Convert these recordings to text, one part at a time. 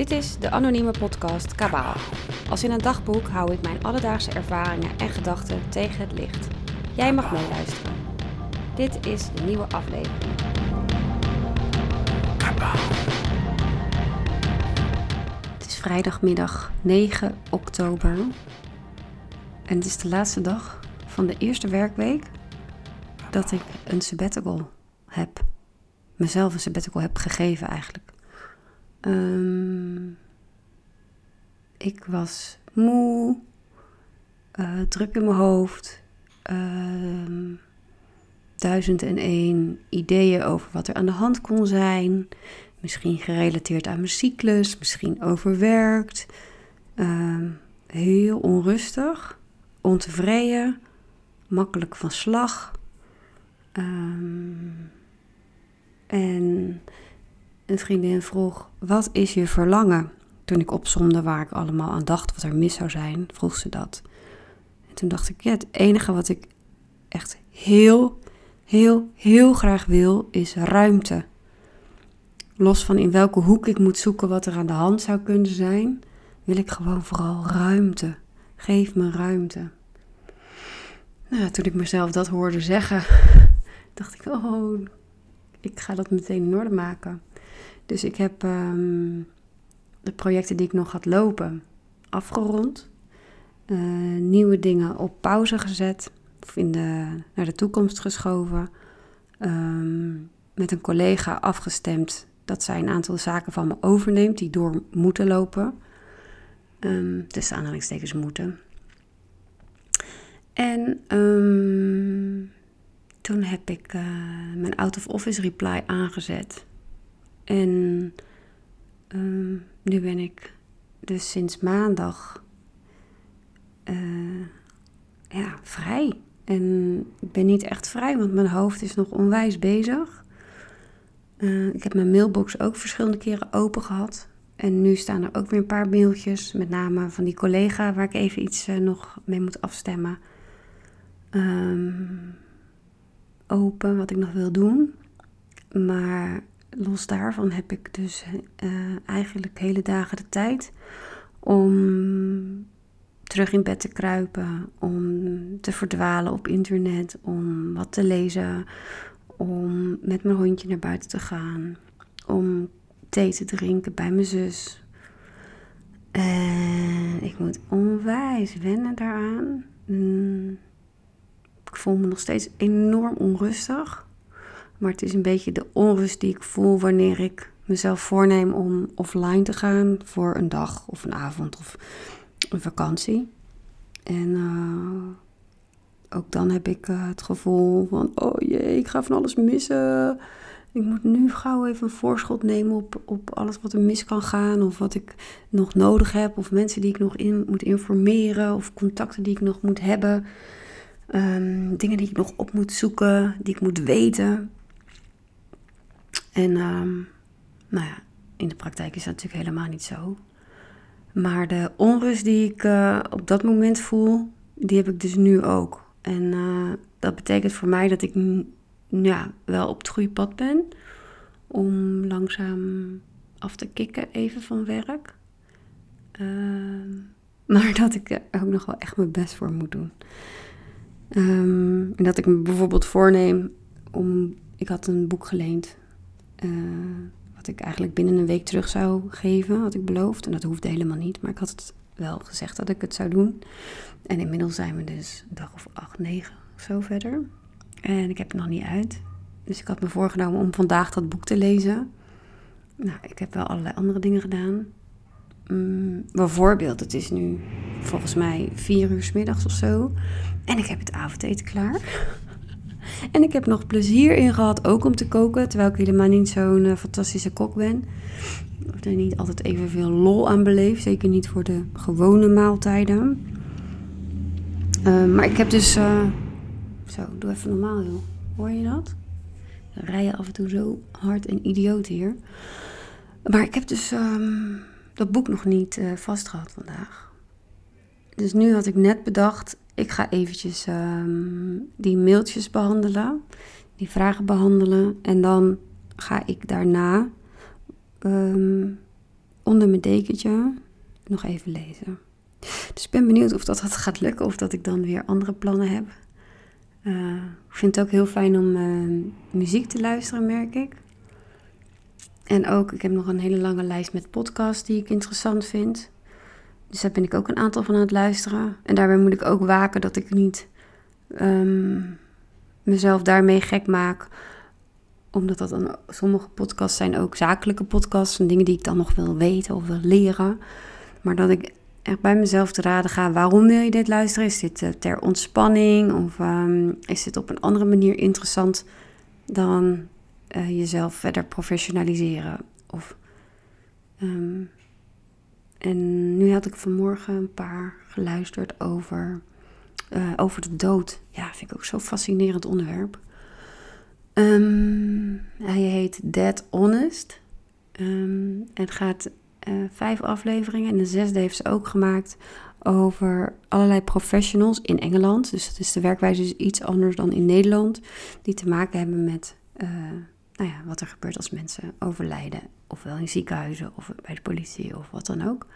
Dit is de anonieme podcast Kabaal. Als in een dagboek hou ik mijn alledaagse ervaringen en gedachten tegen het licht. Jij mag meeluisteren. Dit is de nieuwe aflevering. Het is vrijdagmiddag 9 oktober. En het is de laatste dag van de eerste werkweek dat ik een sabbatical heb. Mezelf een sabbatical heb gegeven eigenlijk. Ehm, ik was moe, uh, druk in mijn hoofd, um, duizend en één ideeën over wat er aan de hand kon zijn. Misschien gerelateerd aan mijn cyclus, misschien overwerkt. Ehm, heel onrustig, ontevreden, makkelijk van slag. en een vriendin vroeg: Wat is je verlangen? Toen ik opzomde waar ik allemaal aan dacht wat er mis zou zijn, vroeg ze dat. En toen dacht ik: Ja, het enige wat ik echt heel, heel, heel graag wil, is ruimte. Los van in welke hoek ik moet zoeken wat er aan de hand zou kunnen zijn, wil ik gewoon vooral ruimte. Geef me ruimte. Nou, toen ik mezelf dat hoorde zeggen, dacht ik: Oh, ik ga dat meteen in orde maken. Dus ik heb um, de projecten die ik nog had lopen afgerond. Uh, nieuwe dingen op pauze gezet of in de, naar de toekomst geschoven. Um, met een collega afgestemd dat zij een aantal zaken van me overneemt die door moeten lopen. Um, tussen aanhalingstekens moeten. En toen heb ik uh, mijn out-of-office reply aangezet. En um, nu ben ik dus sinds maandag uh, ja, vrij. En ik ben niet echt vrij, want mijn hoofd is nog onwijs bezig. Uh, ik heb mijn mailbox ook verschillende keren open gehad. En nu staan er ook weer een paar mailtjes, met name van die collega waar ik even iets uh, nog mee moet afstemmen. Um, open wat ik nog wil doen. Maar los daarvan heb ik dus uh, eigenlijk hele dagen de tijd om terug in bed te kruipen, om te verdwalen op internet, om wat te lezen, om met mijn hondje naar buiten te gaan, om thee te drinken bij mijn zus. En ik moet onwijs wennen daaraan. Mm, ik voel me nog steeds enorm onrustig. Maar het is een beetje de onrust die ik voel wanneer ik mezelf voorneem om offline te gaan voor een dag of een avond of een vakantie. En uh, ook dan heb ik uh, het gevoel van, oh jee, ik ga van alles missen. Ik moet nu gauw even een voorschot nemen op, op alles wat er mis kan gaan. Of wat ik nog nodig heb. Of mensen die ik nog in moet informeren. Of contacten die ik nog moet hebben. Um, dingen die ik nog op moet zoeken. Die ik moet weten. En um, nou ja, in de praktijk is dat natuurlijk helemaal niet zo. Maar de onrust die ik uh, op dat moment voel, die heb ik dus nu ook. En uh, dat betekent voor mij dat ik ja, wel op het goede pad ben. Om langzaam af te kicken even van werk. Uh, maar dat ik er ook nog wel echt mijn best voor moet doen. Um, en dat ik me bijvoorbeeld voorneem om. Ik had een boek geleend uh, wat ik eigenlijk binnen een week terug zou geven, had ik beloofd. En dat hoefde helemaal niet, maar ik had het wel gezegd dat ik het zou doen. En inmiddels zijn we dus dag of acht, negen of zo verder. En ik heb het nog niet uit. Dus ik had me voorgenomen om vandaag dat boek te lezen. Nou, ik heb wel allerlei andere dingen gedaan. Mm, bijvoorbeeld, het is nu volgens mij vier uur s middags of zo. En ik heb het avondeten klaar. En ik heb nog plezier in gehad, ook om te koken, terwijl ik helemaal niet zo'n uh, fantastische kok ben. Of er niet altijd evenveel lol aan beleef, zeker niet voor de gewone maaltijden. Uh, maar ik heb dus. Uh, zo, doe even normaal, joh. Hoor je dat? Dan rij je af en toe zo hard en idioot hier. Maar ik heb dus um, dat boek nog niet vastgehad vandaag. Dus nu had ik net bedacht, ik ga eventjes um, die mailtjes behandelen, die vragen behandelen. En dan ga ik daarna um, onder mijn dekentje nog even lezen. Dus ik ben benieuwd of dat, gaat lukken of dat ik dan weer andere plannen heb. Uh, ik vind het ook heel fijn om uh, muziek te luisteren, merk ik. En ook, ik heb nog een hele lange lijst met podcasts die ik interessant vind. Dus daar ben ik ook een aantal van aan het luisteren. En daarbij moet ik ook waken dat ik niet um, mezelf daarmee gek maak. Omdat dat dan, sommige podcasts zijn ook zakelijke podcasts. En dingen die ik dan nog wil weten of wil leren. Maar dat ik echt bij mezelf te raden ga. Waarom wil je dit luisteren? Is dit uh, ter ontspanning? Of um, is dit op een andere manier interessant dan uh, jezelf verder professionaliseren? Of, um, en nu had ik vanmorgen een paar geluisterd over, uh, over de dood. Ja, vind ik ook zo'n fascinerend onderwerp. Um, hij heet Dead Honest. Um, en gaat uh, vijf afleveringen. En de zesde heeft ze ook gemaakt over allerlei professionals in Engeland. Dus dat is de werkwijze is iets anders dan in Nederland. Die te maken hebben met uh, nou ja, wat er gebeurt als mensen overlijden. Ofwel in ziekenhuizen of bij de politie of wat dan ook.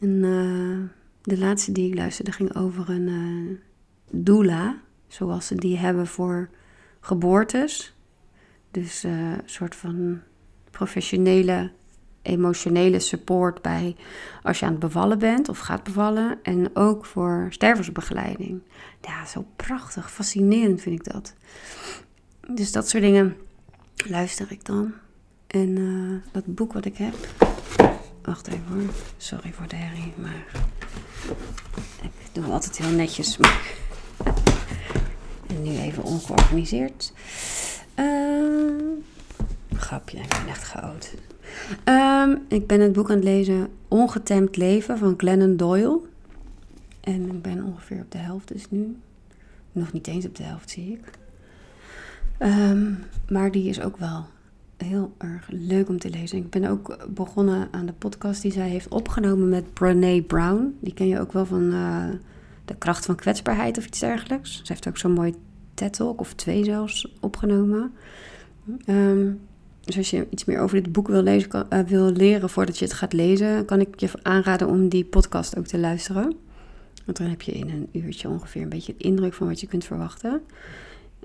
En uh, de laatste die ik luisterde ging over een uh, doula. Zoals ze die hebben voor geboortes. Dus een soort van professionele emotionele support bij als je aan het bevallen bent of gaat bevallen. En ook voor stervensbegeleiding. Ja, zo prachtig, fascinerend vind ik dat. Dus dat soort dingen luister ik dan. En uh, dat boek wat ik heb. Wacht even hoor. Sorry voor de herrie, maar ik doe altijd heel netjes. Maar en nu even ongeorganiseerd. Uh, grapje, ik ben echt goud. Um, ik ben het boek aan het lezen Ongetemd Leven van Glennon Doyle. En ik ben ongeveer op de helft dus nu. Nog niet eens op de helft zie ik. Um, maar die is ook wel heel erg leuk om te lezen. Ik ben ook begonnen aan de podcast die zij heeft opgenomen met Brené Brown. Die ken je ook wel van uh, de kracht van kwetsbaarheid of iets dergelijks. Ze heeft ook zo'n mooi TED-talk, of twee zelfs, opgenomen. Um, dus als je iets meer over dit boek wil, lezen, uh, wil leren voordat je het gaat lezen, kan ik je aanraden om die podcast ook te luisteren. Want dan heb je in een uurtje ongeveer een beetje indruk van wat je kunt verwachten.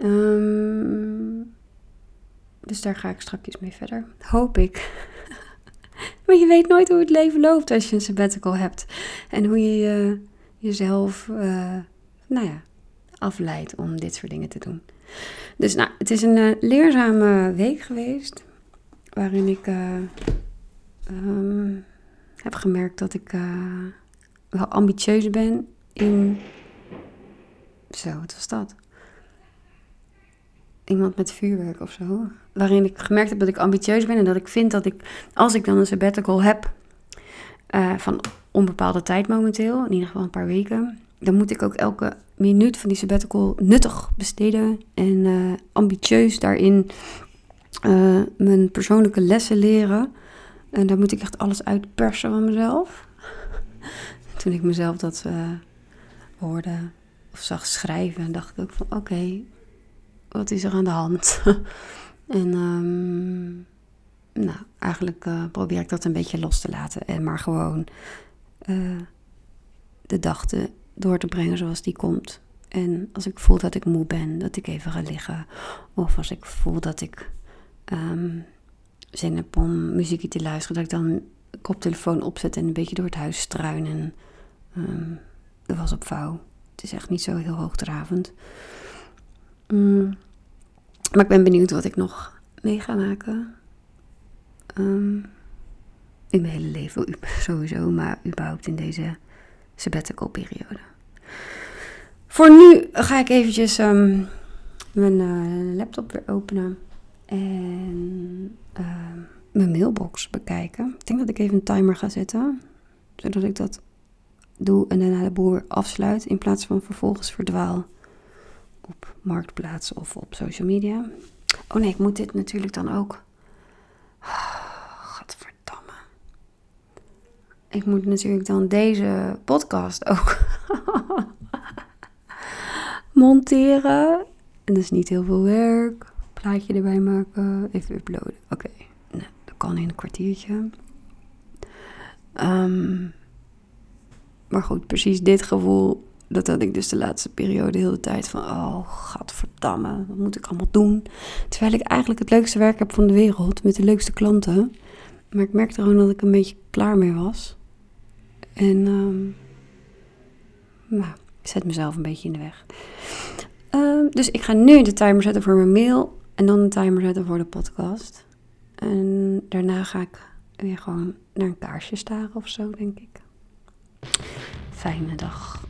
Um, dus daar ga ik straks mee verder. Hoop ik. maar je weet nooit hoe het leven loopt als je een sabbatical hebt. En hoe je uh, jezelf, uh, nou ja, afleidt om dit soort dingen te doen. Dus nou, het is een uh, leerzame week geweest. Waarin ik um, heb gemerkt dat ik wel ambitieus ben in. Zo, wat was dat? Iemand met vuurwerk of zo. Waarin ik gemerkt heb dat ik ambitieus ben en dat ik vind dat ik, als ik dan een sabbatical heb, uh, van onbepaalde tijd momenteel, in ieder geval een paar weken, dan moet ik ook elke minuut van die sabbatical nuttig besteden en uh, ambitieus daarin uh, mijn persoonlijke lessen leren. En daar moet ik echt alles uitpersen van mezelf. Toen ik mezelf dat hoorde of zag schrijven, dacht ik ook van oké, wat is er aan de hand? en um, nou, eigenlijk uh, probeer ik dat een beetje los te laten en maar gewoon de dag door te brengen zoals die komt. En als ik voel dat ik moe ben, dat ik even ga liggen. Of als ik voel dat ik um, zin heb om muziekje te luisteren, dat ik dan koptelefoon opzet en een beetje door het huis struin en um, de was op vouw. Het is echt niet zo heel hoogdravend. Mm. Maar ik ben benieuwd wat ik nog mee ga maken. Um, in mijn hele leven sowieso, maar überhaupt in deze sabbatical periode. Voor nu ga ik eventjes um, mijn uh, laptop weer openen en uh, mijn mailbox bekijken. Ik denk dat ik even een timer ga zetten, zodat ik dat doe en daarna de boer afsluit in plaats van vervolgens verdwaal op marktplaats of op social media. Oh nee, ik moet dit natuurlijk dan ook. Godverdamme. Ik moet natuurlijk dan deze podcast ook monteren. En dat is niet heel veel werk plaatje erbij maken, even uploaden. Oké, nou, dat kan in een kwartiertje. Ehm, maar goed, precies dit gevoel, dat had ik dus de laatste periode heel de tijd van... Oh, gadverdamme, wat moet ik allemaal doen? Terwijl ik eigenlijk het leukste werk heb van de wereld, met de leukste klanten. Maar ik merkte gewoon dat ik een beetje klaar mee was. En um, nou, ik zet mezelf een beetje in de weg. Ehm, dus ik ga nu de timer zetten voor mijn mail en dan de timer zetten voor de podcast. En daarna ga ik weer gewoon naar een kaarsje staren of zo, denk ik. Fijne dag.